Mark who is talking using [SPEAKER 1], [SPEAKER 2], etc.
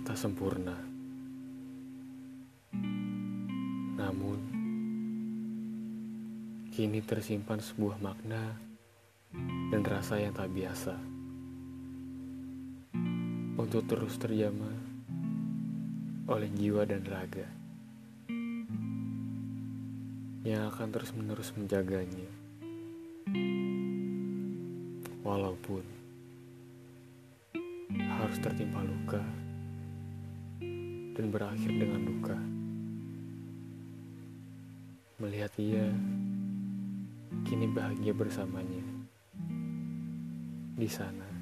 [SPEAKER 1] tak sempurna. Namun, kini tersimpan sebuah makna dan rasa yang tak biasa untuk terus terjama oleh jiwa dan raga yang akan terus-menerus menjaganya. Walaupun harus tertimpa luka dan berakhir dengan duka. Melihat ia kini bahagia bersamanya di sana.